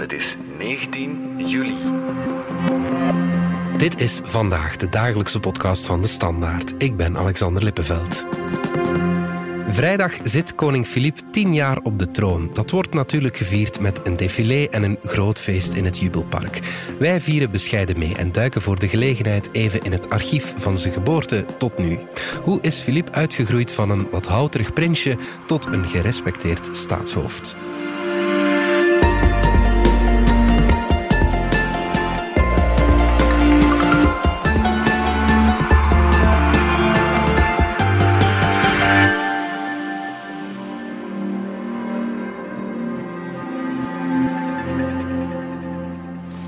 Het is 19 juli. Dit is vandaag de dagelijkse podcast van de Standaard. Ik ben Alexander Lippenveld. Vrijdag zit koning Filip tien jaar op de troon. Dat wordt natuurlijk gevierd met een défilé en een groot feest in het Jubelpark. Wij vieren bescheiden mee en duiken voor de gelegenheid even in het archief van zijn geboorte tot nu. Hoe is Filip uitgegroeid van een wat houterig prinsje tot een gerespecteerd staatshoofd?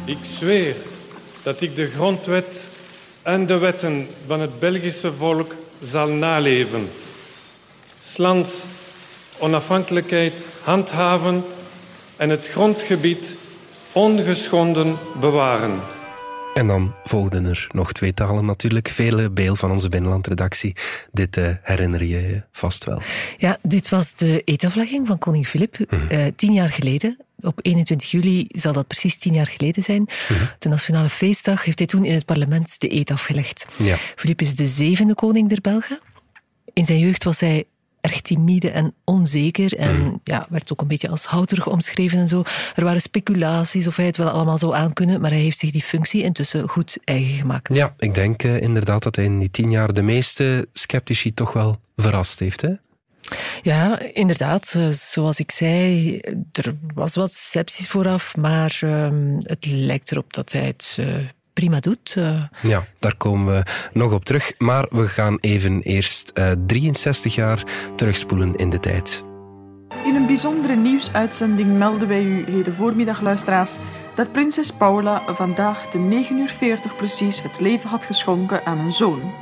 Ik zweer dat ik de grondwet en de wetten van het Belgische volk zal naleven. Slans onafhankelijkheid handhaven en het grondgebied ongeschonden bewaren. En dan volgden er nog twee talen natuurlijk. Vele beel van onze binnenlandredactie. Dit uh, herinner je je vast wel. Ja, dit was de eetaflegging van koning Filip. Mm. Uh, tien jaar geleden. Op 21 juli zal dat precies tien jaar geleden zijn. Mm. De Nationale Feestdag heeft hij toen in het parlement de eet afgelegd. Ja. Filip is de zevende koning der Belgen. In zijn jeugd was hij erg timide en onzeker. En mm. ja, werd ook een beetje als houterig omschreven en zo. Er waren speculaties of hij het wel allemaal zou aankunnen, maar hij heeft zich die functie intussen goed eigen gemaakt. Ja, ik denk uh, inderdaad dat hij in die tien jaar de meeste sceptici toch wel verrast heeft, hè? Ja, inderdaad. Zoals ik zei, er was wat sceptisch vooraf, maar um, het lijkt erop dat hij het uh, prima doet. Uh. Ja, daar komen we nog op terug. Maar we gaan even eerst uh, 63 jaar terugspoelen in de tijd. In een bijzondere nieuwsuitzending melden wij u heden voormiddag, luisteraars, dat prinses Paula vandaag de 9 uur 40 precies het leven had geschonken aan een zoon.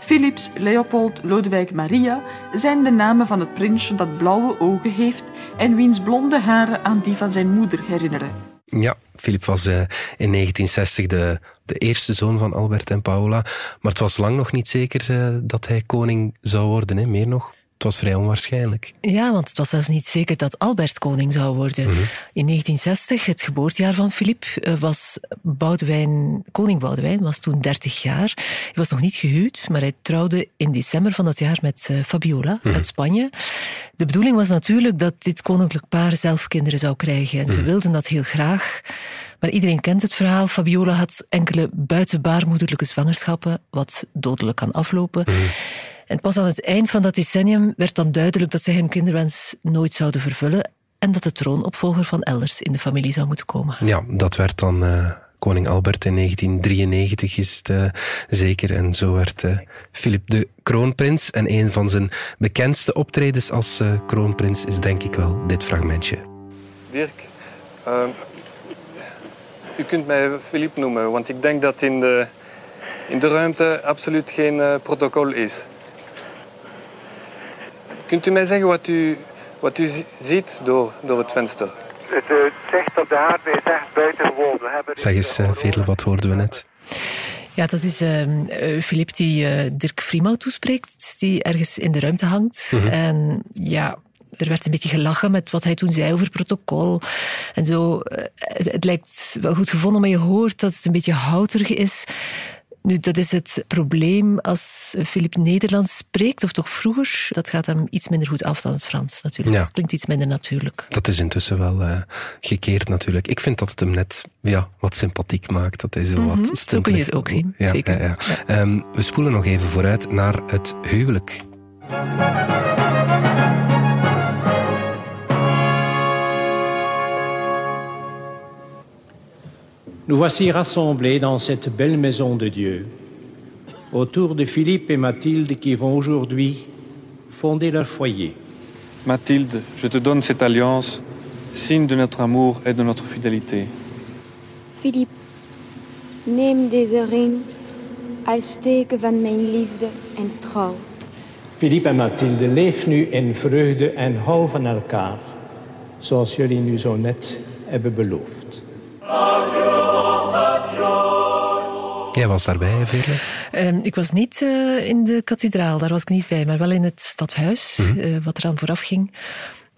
Philips, Leopold, Lodewijk, Maria zijn de namen van het prinsje dat blauwe ogen heeft en wiens blonde haren aan die van zijn moeder herinneren. Ja, Filip was uh, in 1960 de, de eerste zoon van Albert en Paula. Maar het was lang nog niet zeker uh, dat hij koning zou worden, hè? meer nog. Het was vrij onwaarschijnlijk. Ja, want het was zelfs niet zeker dat Albert koning zou worden. Mm -hmm. In 1960, het geboortejaar van Filip, was Boudewijn, koning Boudewijn was toen 30 jaar. Hij was nog niet gehuwd, maar hij trouwde in december van dat jaar met uh, Fabiola mm -hmm. uit Spanje. De bedoeling was natuurlijk dat dit koninklijk paar zelf kinderen zou krijgen. En mm -hmm. ze wilden dat heel graag. Maar iedereen kent het verhaal. Fabiola had enkele buitenbaarmoederlijke zwangerschappen, wat dodelijk kan aflopen. En pas aan het eind van dat decennium werd dan duidelijk dat zij hun kinderwens nooit zouden vervullen en dat de troonopvolger van elders in de familie zou moeten komen. Ja, dat werd dan uh, koning Albert in 1993 is het uh, zeker. En zo werd uh, Filip de kroonprins. En een van zijn bekendste optredens als kroonprins is denk ik wel dit fragmentje. Dirk, uh, u kunt mij Filip noemen, want ik denk dat in de, in de ruimte absoluut geen protocol is. Kunt u mij zeggen wat u, wat u ziet door, door het venster? Het zicht op de aardbol is echt buitengewoon. We hebben zeg eens, uh, Veerle, wat hoorden we net? Ja, dat is Filip uh, die Dirk Friemau toespreekt, die ergens in de ruimte hangt. Mm -hmm. En ja, er werd een beetje gelachen met wat hij toen zei over protocol. En zo, het, het lijkt wel goed gevonden, maar je hoort dat het een beetje houterig is. Nu, dat is het probleem als Filip Nederlands spreekt, of toch vroeger. Dat gaat hem iets minder goed af dan het Frans natuurlijk. Ja. Het klinkt iets minder natuurlijk. Dat is intussen wel uh, gekeerd natuurlijk. Ik vind dat het hem net ja, wat sympathiek maakt. Dat hij zo mm -hmm. wat Zo kun je het ook zien, ja, zeker. Ja. Um, we spoelen nog even vooruit naar het huwelijk. Nous voici rassemblés dans cette belle maison de Dieu, autour de Philippe et Mathilde qui vont aujourd'hui fonder leur foyer. Mathilde, je te donne cette alliance, signe de notre amour et de notre fidélité. Philippe, neem deze ring als teken van mijn liefde en trouw. Philippe en Mathilde, leef nu in vreugde en hou van elkaar, zoals jullie nu zo net hebben beloofd. Jij was daarbij, Veerle? Um, ik was niet uh, in de kathedraal, daar was ik niet bij, maar wel in het stadhuis, mm -hmm. uh, wat eraan vooraf ging.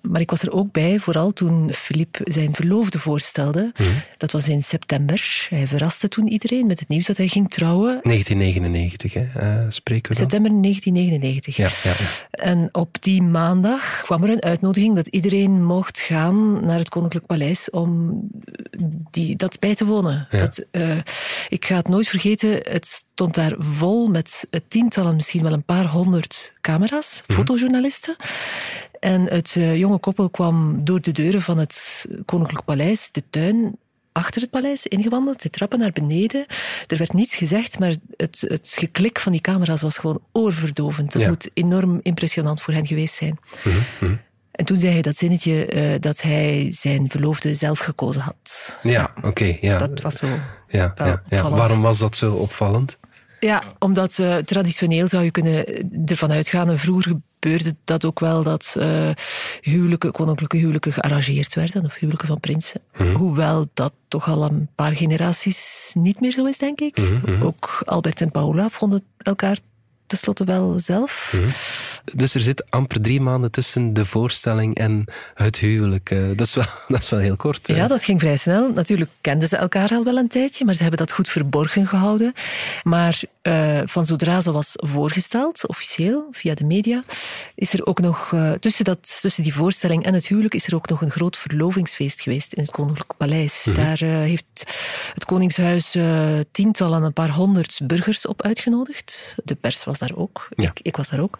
Maar ik was er ook bij, vooral toen Philippe zijn verloofde voorstelde. Mhm. Dat was in september. Hij verraste toen iedereen met het nieuws dat hij ging trouwen. 1999, hè? eh, spreken we dan? September 1999. Ja, ja, ja. En op die maandag kwam er een uitnodiging dat iedereen mocht gaan naar het Koninklijk Paleis om die, dat bij te wonen. Ja. Dat, eh, ik ga het nooit vergeten, het stond daar vol met tientallen, misschien wel een paar honderd camera's, fotojournalisten. En het eh, jonge koppel kwam door de deuren van het Koninklijk Paleis, de tuin, achter het paleis ingewandeld, de trappen naar beneden. Er werd niets gezegd, maar het, het geklik van die camera's was gewoon oorverdovend. Dat Ja. moet enorm impressionant voor hen geweest zijn. En toen zei hij dat zinnetje eh, dat hij zijn verloofde zelf gekozen had. Ja, oké. ja. Dat was zo. ja, ja. Waarom was dat zo opvallend? Ja, omdat eh, traditioneel zou je kunnen ervan uitgaan, en vroeger gebeurde dat ook wel, dat eh, huwelijken, koninklijke huwelijken gearrangeerd werden, of huwelijken van prinsen. Hoewel dat toch al een paar generaties niet meer zo is, denk ik. Ook Albert en Paula vonden elkaar tenslotte wel zelf. Dus er zit amper drie maanden tussen de voorstelling en het huwelijk. eh, Dat is wel, dat is wel heel kort. eh. Ja, dat ging vrij snel. Natuurlijk kenden ze elkaar al wel een tijdje, maar ze hebben dat goed verborgen gehouden. Maar eh, van zodra ze was voorgesteld, officieel, via de media, is er ook nog, eh, tussen, dat, tussen die voorstelling en het huwelijk, is er ook nog een groot verlovingsfeest geweest in het Koninklijk Paleis. Daar eh, heeft het Koningshuis tientallen, een paar honderd burgers op uitgenodigd. De pers was daar ook. Ja. Ik, ik was daar ook.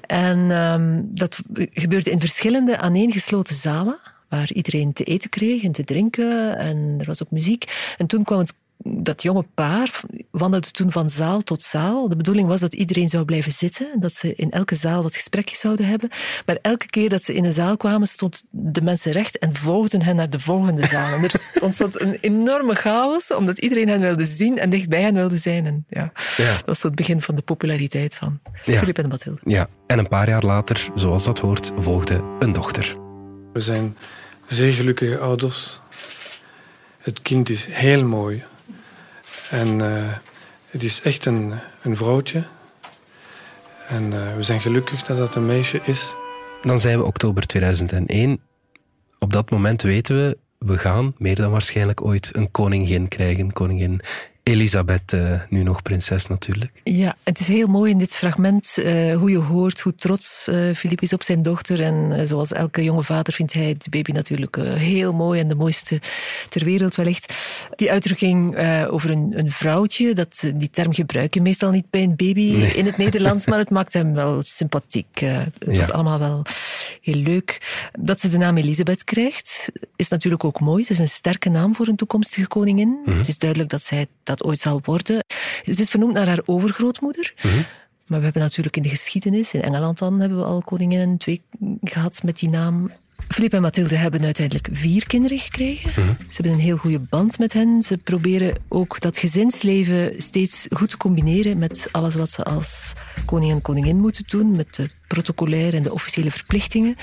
En ehm, dat gebeurde in verschillende aaneengesloten zalen, waar iedereen te eten kreeg en te drinken. En er was ook muziek. En toen kwam het, dat jonge paar, wandelde toen van zaal tot zaal. De bedoeling was dat iedereen zou blijven zitten en dat ze in elke zaal wat gesprekjes zouden hebben. Maar elke keer dat ze in een zaal kwamen, stond de mensen recht en volgden hen naar de volgende zaal. En er ontstond een enorme chaos, omdat iedereen hen wilde zien en dicht bij hen wilde zijn. En ja, Ja. Dat was zo het begin van de populariteit van Ja. Philip en Mathilde. Ja, en een paar jaar later, zoals dat hoort, volgde een dochter. We zijn zeer gelukkige ouders. Het kind is heel mooi. En eh, het is echt een, een vrouwtje. En eh, we zijn gelukkig dat dat een meisje is. Dan zijn we oktober 2001. Op dat moment weten we, we gaan meer dan waarschijnlijk ooit een koningin krijgen. Koningin Elisabeth, eh, nu nog prinses natuurlijk. Ja, het is heel mooi in dit fragment eh, hoe je hoort hoe trots eh Philippe is op zijn dochter. En eh, zoals elke jonge vader vindt hij de baby natuurlijk eh, heel mooi en de mooiste ter wereld wellicht. Die uitdrukking eh, over een, een vrouwtje, dat, die term gebruik je meestal niet bij een baby in het Nederlands, maar het maakt hem wel sympathiek. Eh, het Ja. was allemaal wel heel leuk. Dat ze de naam Elisabeth krijgt, is natuurlijk ook mooi. Het is een sterke naam voor een toekomstige koningin. Het is duidelijk dat zij dat ooit zal worden. Ze is vernoemd naar haar overgrootmoeder. Maar we hebben natuurlijk in de geschiedenis, in Engeland dan, hebben we al koninginnen twee gehad met die naam. Philippe en Mathilde hebben uiteindelijk vier kinderen gekregen. Ze hebben een heel goede band met hen. Ze proberen ook dat gezinsleven steeds goed te combineren met alles wat ze als koning en koningin moeten doen, met de protocolaire en de officiële verplichtingen.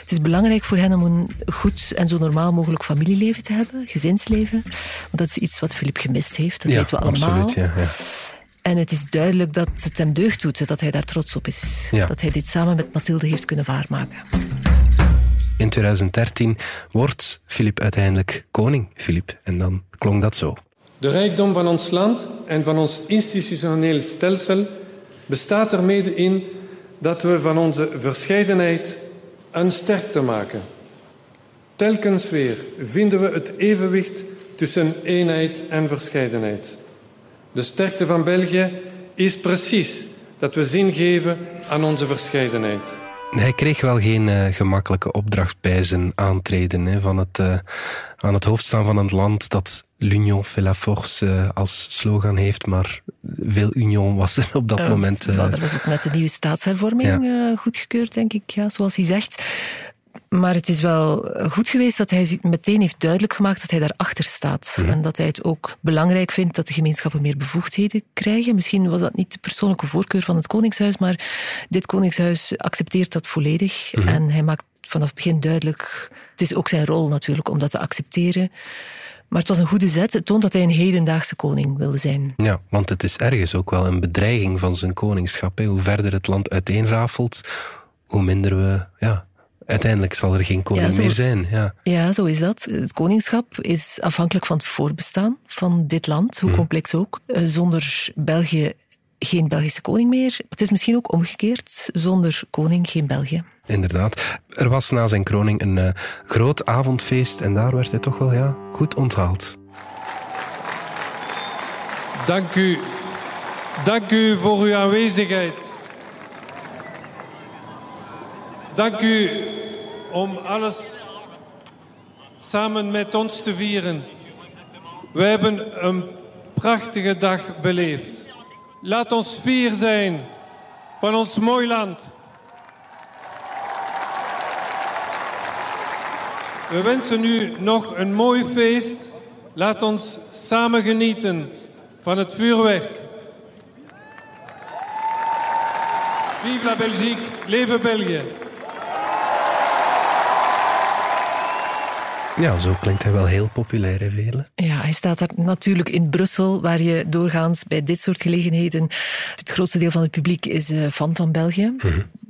Het is belangrijk voor hen om een goed en zo normaal mogelijk familieleven te hebben, gezinsleven. Want dat is iets wat Philippe gemist heeft, dat ja, weten we allemaal. absoluut. Ja, ja. En het is duidelijk dat het hem deugd doet, dat hij daar trots op is. Dat hij dit samen met Mathilde heeft kunnen waarmaken. In 2013 wordt Filip uiteindelijk koning, Filip. En dan klonk dat zo. De rijkdom van ons land en van ons institutioneel stelsel bestaat er mede in dat we van onze verscheidenheid een sterkte maken. Telkens weer vinden we het evenwicht tussen eenheid en verscheidenheid. De sterkte van België is precies dat we zin geven aan onze verscheidenheid. Hij kreeg wel geen eh, gemakkelijke opdracht bij zijn aantreden hè, van het, eh, aan het hoofd staan van een land dat l'union fait la force eh, als slogan heeft, maar veel union was er op dat Eh, moment. eh, wel, er was ook net de nieuwe staatshervorming goedgekeurd, denk ik, ja, zoals hij zegt. Maar het is wel goed geweest dat hij meteen heeft duidelijk gemaakt dat hij daarachter staat. Mhm. En dat hij het ook belangrijk vindt dat de gemeenschappen meer bevoegdheden krijgen. Misschien was dat niet de persoonlijke voorkeur van het Koningshuis, maar dit Koningshuis accepteert dat volledig. Mhm. En hij maakt vanaf het begin duidelijk... Het is ook zijn rol natuurlijk om dat te accepteren. Maar het was een goede zet. Het toont dat hij een hedendaagse koning wilde zijn. Ja, want het is ergens ook wel een bedreiging van zijn koningschap. Hè. Hoe verder het land uiteenrafelt, hoe minder we ja, uiteindelijk zal er geen koning Ja, zo- meer zijn. Ja. Ja, zo is dat. Het koningschap is afhankelijk van het voorbestaan van dit land, hoe complex ook. Eh, Zonder België geen Belgische koning meer. Het is misschien ook omgekeerd. Zonder koning geen België. Inderdaad. Er was na zijn kroning een eh, groot avondfeest en daar werd hij toch wel ja, goed onthaald. Dank u. Dank u voor uw aanwezigheid. Dank u om alles samen met ons te vieren. We hebben een prachtige dag beleefd. Laat ons fier zijn van ons mooi land. We wensen u nog een mooi feest. Laat ons samen genieten van het vuurwerk. Vive la Belgique, leven België. Ja, zo klinkt hij wel heel populair, hè, Vele? Ja, hij staat daar natuurlijk in Brussel, waar je doorgaans bij dit soort gelegenheden. Het grootste deel van het publiek is eh, fan van België.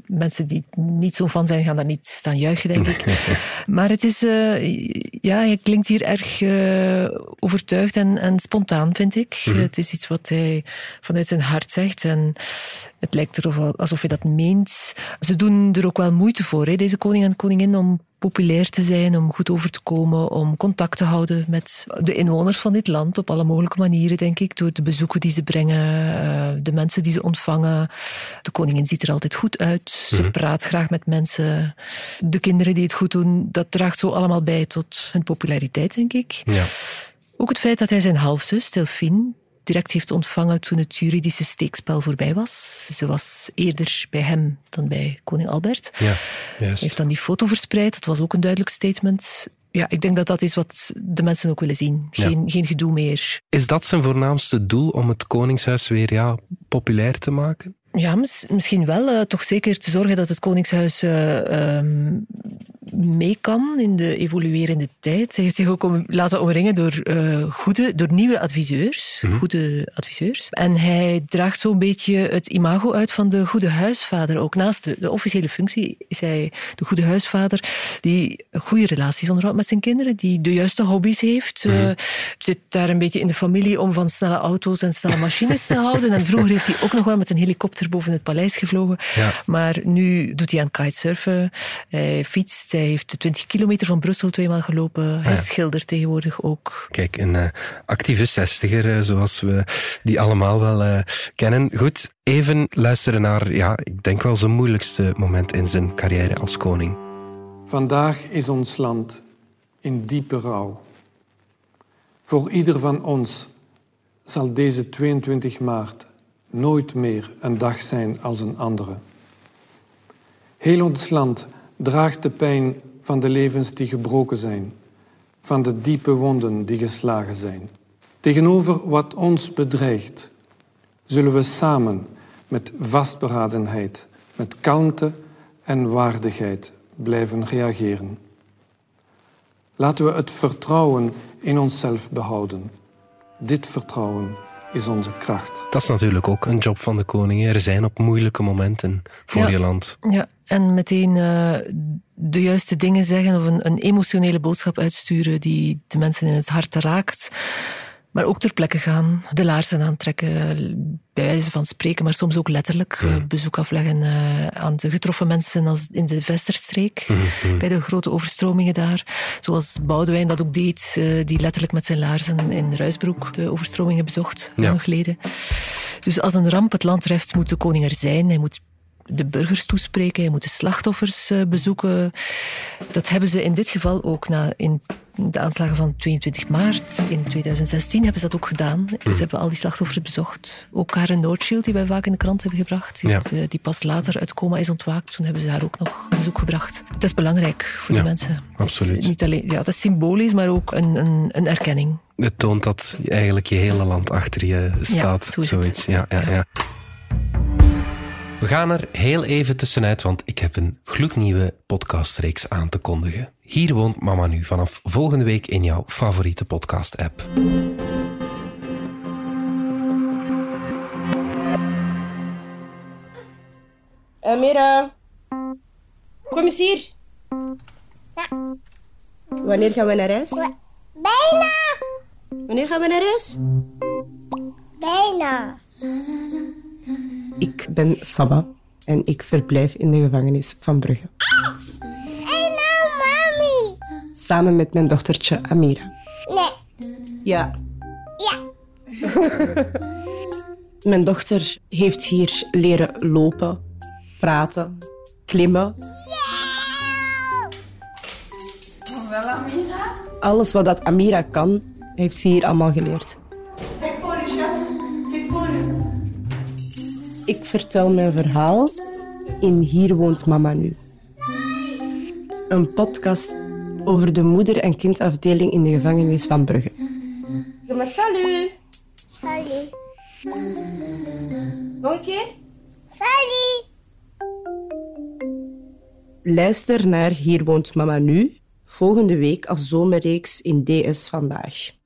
Mensen die niet zo fan zijn, gaan daar niet staan juichen, denk ik. maar het is, eh, ja, hij klinkt hier erg eh, overtuigd en, en spontaan, vind ik. Het is iets wat hij vanuit zijn hart zegt. En het lijkt erop alsof hij dat meent. Ze doen er ook wel moeite voor, hè, deze koning en koningin, om populair te zijn, om goed over te komen, om contact te houden met de inwoners van dit land op alle mogelijke manieren, denk ik, door de bezoeken die ze brengen, eh, de mensen die ze ontvangen. De koningin ziet er altijd goed uit, ze praat graag met mensen. De kinderen die het goed doen, dat draagt zo allemaal bij tot hun populariteit, denk ik. Ja. Ook het feit dat hij zijn halfzus, Delphine, direct heeft ontvangen toen het juridische steekspel voorbij was. Ze was eerder bij hem dan bij koning Albert. Ja, juist. heeft dan die foto verspreid. Dat was ook een duidelijk statement. Ja, ik denk dat dat is wat de mensen ook willen zien. Geen, geen gedoe meer. Is dat zijn voornaamste doel om het Koningshuis weer ja, populair te maken? Ja, mis- misschien wel. eh, toch zeker te zorgen dat het Koningshuis eh, ehm, mee kan in de evoluerende tijd. Hij heeft zich ook om, laten omringen door, eh, goede, door nieuwe adviseurs. Goede adviseurs. En hij draagt zo'n beetje het imago uit van de goede huisvader. Ook naast de, de officiële functie is hij de goede huisvader die goede relaties onderhoudt met zijn kinderen, die de juiste hobby's heeft. eh, zit daar een beetje in de familie om van snelle auto's en snelle machines te houden. En vroeger heeft hij ook nog wel met een helikopter boven het paleis gevlogen. Ja. Maar nu doet hij aan kitesurfen. Hij fietst. Hij heeft 20 kilometer van Brussel tweemaal gelopen. Hij Ja. schildert tegenwoordig ook. Kijk, een eh, actieve zestiger, eh, zoals we die allemaal wel eh, kennen. Goed, even luisteren naar, ja, ik denk wel zijn moeilijkste moment in zijn carrière als koning. Vandaag is ons land in diepe rouw. Voor ieder van ons zal deze 22 maart nooit meer een dag zijn als een andere. Heel ons land draagt de pijn van de levens die gebroken zijn, van de diepe wonden die geslagen zijn. Tegenover wat ons bedreigt, zullen we samen met vastberadenheid, met kalmte en waardigheid blijven reageren. Laten we het vertrouwen in onszelf behouden. Dit vertrouwen is onze kracht. Dat is natuurlijk ook een job van de koning. hè. Er zijn op moeilijke momenten voor Ja. je land. Ja, en meteen eh, de juiste dingen zeggen of een, een emotionele boodschap uitsturen die de mensen in het hart raakt. Maar ook ter plekke gaan, de laarzen aantrekken, bij wijze van spreken, maar soms ook letterlijk. eh, bezoek afleggen eh, aan de getroffen mensen als in de Vesterstreek, bij de grote overstromingen daar. Zoals Boudewijn dat ook deed, die letterlijk met zijn laarzen in Ruisbroek de overstromingen bezocht, Ja. lang geleden. Dus als een ramp het land treft, moet de koning er zijn. Hij moet de burgers toespreken, hij moet de slachtoffers eh, bezoeken. Dat hebben ze in dit geval ook na, in de aanslagen van 22 maart in 2016 hebben ze dat ook gedaan. Ze hebben al die slachtoffers bezocht. Ook Karen Noordschild, die wij vaak in de krant hebben gebracht, die, Ja. het, eh, die pas later uit coma is ontwaakt. Toen hebben ze haar ook nog bezoek gebracht. Dat is belangrijk voor Ja, de mensen. Het is absoluut. niet alleen, ja, dat is symbolisch, maar ook een, een, een erkenning. Het toont dat eigenlijk je hele land achter je staat. zo het. zoiets. Ja, ja, Ja. Ja. We gaan er heel even tussenuit, want ik heb een gloednieuwe podcastreeks aan te kondigen. Hier woont Mama Nu vanaf volgende week in jouw favoriete podcast-app. Eh Mira. Kom eens hier. Wanneer gaan we naar huis? Bijna. Wanneer gaan we naar huis? Bijna. Ik ben Saba en ik verblijf in de gevangenis van Brugge. En nou, mami. Samen met mijn dochtertje Amira. Nee. Ja. Ja. Mijn dochter heeft hier leren lopen, praten, klimmen. Wel, Amira? Alles wat dat Amira kan, heeft ze hier allemaal geleerd. Vertel mijn verhaal in Hier woont mama nu. Een podcast over de moeder- en kindafdeling in de gevangenis van Brugge. Maar salut! Salut. Nog een keer? Salut. Luister naar Hier woont mama nu, volgende week als zomerreeks in DS Vandaag.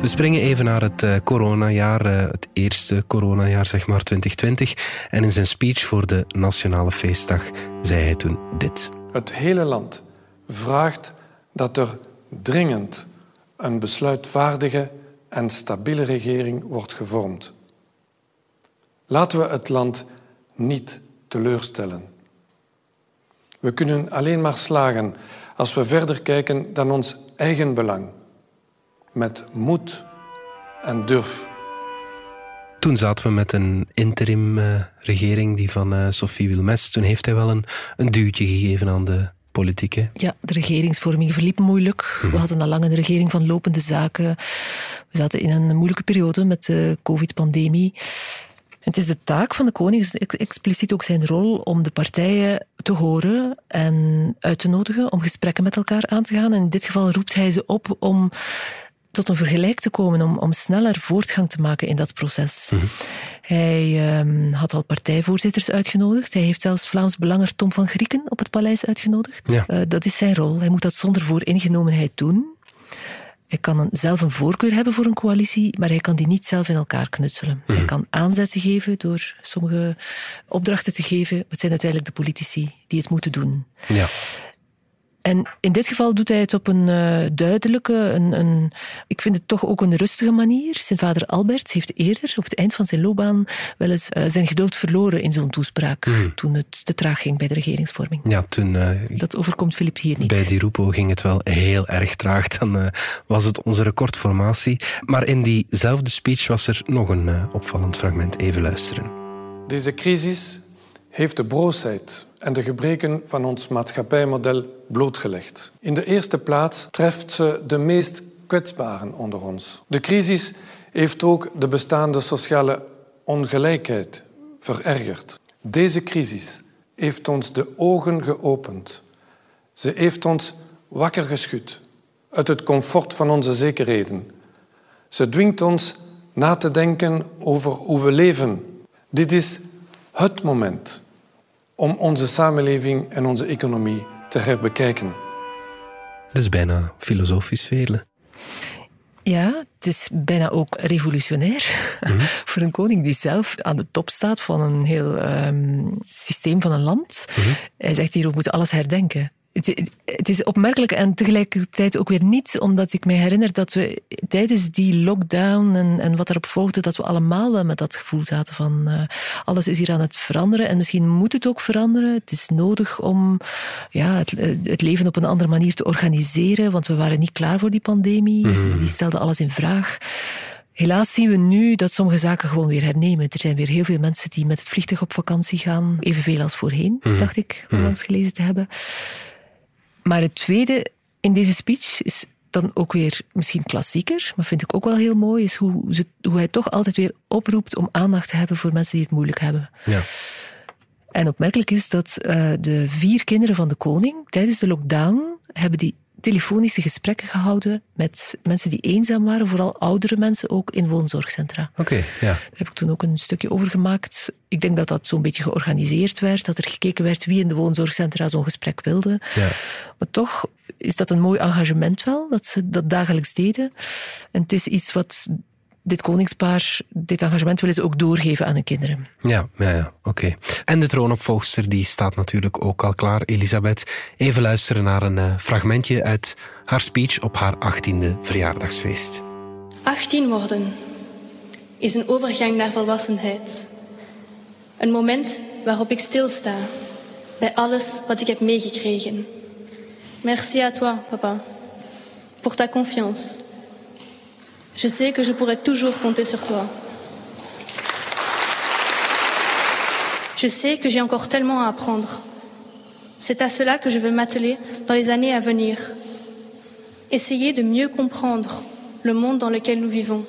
We springen even naar het eh, coronajaar, eh, het eerste coronajaar, zeg maar 2020. En in zijn speech voor de Nationale Feestdag zei hij toen dit. Het hele land vraagt dat er dringend een besluitvaardige en stabiele regering wordt gevormd. Laten we het land niet teleurstellen. We kunnen alleen maar slagen als we verder kijken dan ons eigen belang. Met moed en durf. Toen zaten we met een interim-regering, die van eh, Sophie Wilmes. Toen heeft hij wel een, een duwtje gegeven aan de politiek. hè? Ja, de regeringsvorming verliep moeilijk. We hadden al lang een regering van lopende zaken. We zaten in een moeilijke periode met de covid-pandemie. Het is de taak van de koning, expliciet ook zijn rol, om de partijen te horen en uit te nodigen om gesprekken met elkaar aan te gaan. En in dit geval roept hij ze op om tot een vergelijk te komen, om, om sneller voortgang te maken in dat proces. Hij ehm, had al partijvoorzitters uitgenodigd. Hij heeft zelfs Vlaams Belanger Tom van Grieken op het paleis uitgenodigd. Ja. Eh, dat is zijn rol. Hij moet dat zonder vooringenomenheid doen. Hij kan een, zelf een voorkeur hebben voor een coalitie, maar hij kan die niet zelf in elkaar knutselen. Hij kan aanzetten geven door sommige opdrachten te geven. Het zijn uiteindelijk de politici die het moeten doen. Ja. En in dit geval doet hij het op een eh, duidelijke, een, een, ik vind het toch ook een rustige manier. Zijn vader Albert heeft eerder, op het eind van zijn loopbaan, wel eens eh, zijn geduld verloren in zo'n toespraak. Toen het te traag ging bij de regeringsvorming. ja, toen eh, Dat overkomt Filip hier niet. bij die Roepo ging het wel heel erg traag. Dan eh, was het onze recordformatie. Maar in diezelfde speech was er nog een opvallend fragment. Even luisteren. Deze crisis heeft de broosheid en de gebreken van ons maatschappijmodel blootgelegd. In de eerste plaats treft ze de meest kwetsbaren onder ons. De crisis heeft ook de bestaande sociale ongelijkheid verergerd. Deze crisis heeft ons de ogen geopend. Ze heeft ons wakker geschud uit het comfort van onze zekerheden. Ze dwingt ons na te denken over hoe we leven. Dit is het moment om onze samenleving en onze economie te herbekijken. Dat is bijna filosofisch vele. Ja, het is bijna ook revolutionair voor een koning die zelf aan de top staat van een heel ehm, systeem van een land. Hij zegt hier, we moeten alles herdenken. Het, het is opmerkelijk en tegelijkertijd ook weer niet, omdat ik me herinner dat we tijdens die lockdown en, en wat erop volgde, dat we allemaal wel met dat gevoel zaten van eh, alles is hier aan het veranderen en misschien moet het ook veranderen. Het is nodig om ja, het, het leven op een andere manier te organiseren, want we waren niet klaar voor die pandemie. Die stelde alles in vraag. Helaas zien we nu dat sommige zaken gewoon weer hernemen. Er zijn weer heel veel mensen die met het vliegtuig op vakantie gaan. Evenveel als voorheen, dacht ik, onlangs gelezen te hebben. Maar het tweede in deze speech is dan ook weer misschien klassieker, maar vind ik ook wel heel mooi, is hoe, ze, hoe hij toch altijd weer oproept om aandacht te hebben voor mensen die het moeilijk hebben. Ja. En opmerkelijk is dat eh, de vier kinderen van de koning tijdens de lockdown hebben die telefonische gesprekken gehouden met mensen die eenzaam waren, vooral oudere mensen ook in woonzorgcentra. Oké, ja. Daar heb ik toen ook een stukje over gemaakt. Ik denk dat dat zo'n beetje georganiseerd werd, dat er gekeken werd wie in de woonzorgcentra zo'n gesprek wilde. ja. Maar toch is dat een mooi engagement wel, dat ze dat dagelijks deden. En het is iets wat dit koningspaar, dit engagement willen ze ook doorgeven aan hun kinderen. Ja, ja, ja oké. En de troonopvolgster die staat natuurlijk ook al klaar, Elisabeth. Even luisteren naar een uh, fragmentje uit haar speech op haar 18e verjaardagsfeest. 18 worden is een overgang naar volwassenheid. Een moment waarop ik stilsta bij alles wat ik heb meegekregen. Merci à toi, papa, pour ta confiance. Je sais que je pourrai toujours compter sur toi. Je sais que j'ai encore tellement à apprendre. C'est à cela que je veux m'atteler dans les années à venir. Essayer de mieux comprendre le monde dans lequel nous vivons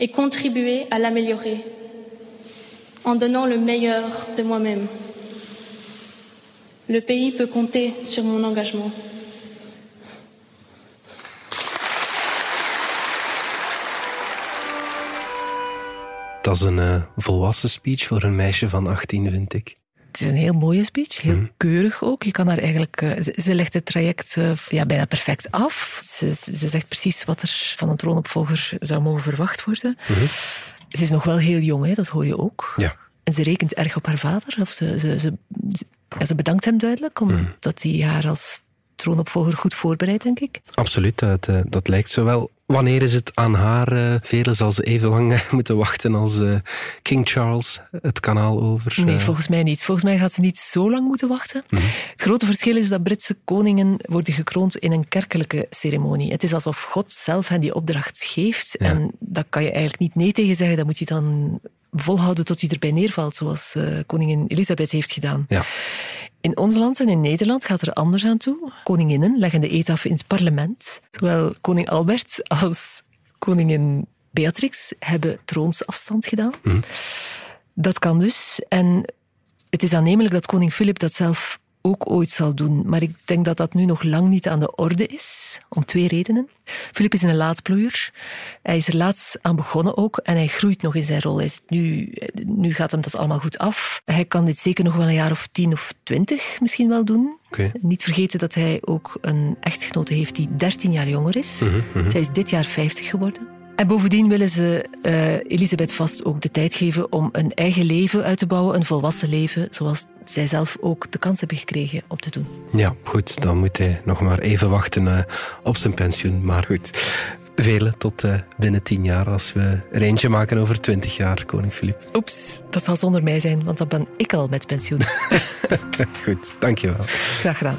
et contribuer à l'améliorer en donnant le meilleur de moi-même. Le pays peut compter sur mon engagement. Dat is een uh, volwassen speech voor een meisje van 18, vind ik. Het is een heel mooie speech, heel mm. keurig ook. Je kan haar eigenlijk, uh, ze, ze, legt het traject uh, ja, bijna perfect af. Ze, ze, zegt precies wat er van een troonopvolger zou mogen verwacht worden. -hmm. Ze is nog wel heel jong, hè, dat hoor je ook. Ja. En ze rekent erg op haar vader. Of ze, ze, ze, ja, ze bedankt hem duidelijk, omdat hij haar als troonopvolger goed voorbereidt, denk ik. Absoluut, dat, dat lijkt zo wel. Wanneer is het aan haar? Uh, velen zal ze even lang moeten wachten als uh, King Charles het kanaal over. Nee, volgens mij niet. Volgens mij gaat ze niet zo lang moeten wachten. Mm -hmm. Het grote verschil is dat Britse koningen worden gekroond in een kerkelijke ceremonie. Het is alsof God zelf hen die opdracht geeft. Ja. En daar kan je eigenlijk niet nee tegen zeggen. Dat moet je dan volhouden tot je erbij neervalt, zoals koningin Elisabeth heeft gedaan. Ja. In ons land en in Nederland gaat er anders aan toe. Koninginnen leggen de eet af in het parlement. Zowel koning Albert als koningin Beatrix hebben troonsafstand gedaan. Mm. Dat kan dus. En het is aannemelijk dat koning Filip dat zelf ook ooit zal doen. Maar ik denk dat dat nu nog lang niet aan de orde is, om twee redenen. Filip is een laadbloeier. Hij is er laatst aan begonnen ook en hij groeit nog in zijn rol. Hij nu, nu gaat hem dat allemaal goed af. Hij kan dit zeker nog wel een jaar of tien of twintig misschien wel doen. Okay. Niet vergeten dat hij ook een echtgenote heeft die dertien jaar jonger is. Mm -hmm. Zij is dit jaar vijftig geworden. En bovendien willen ze uh, Elisabeth vast ook de tijd geven om een eigen leven uit te bouwen, een volwassen leven, zoals zij zelf ook de kans hebben gekregen om te doen. Ja, goed, dan moet hij nog maar even wachten uh, op zijn pensioen. Maar goed, velen tot uh, binnen tien jaar als we er eentje maken over twintig jaar, koning Filip. Oeps, dat zal zonder mij zijn, want dan ben ik al met pensioen. goed, dankjewel. Graag gedaan.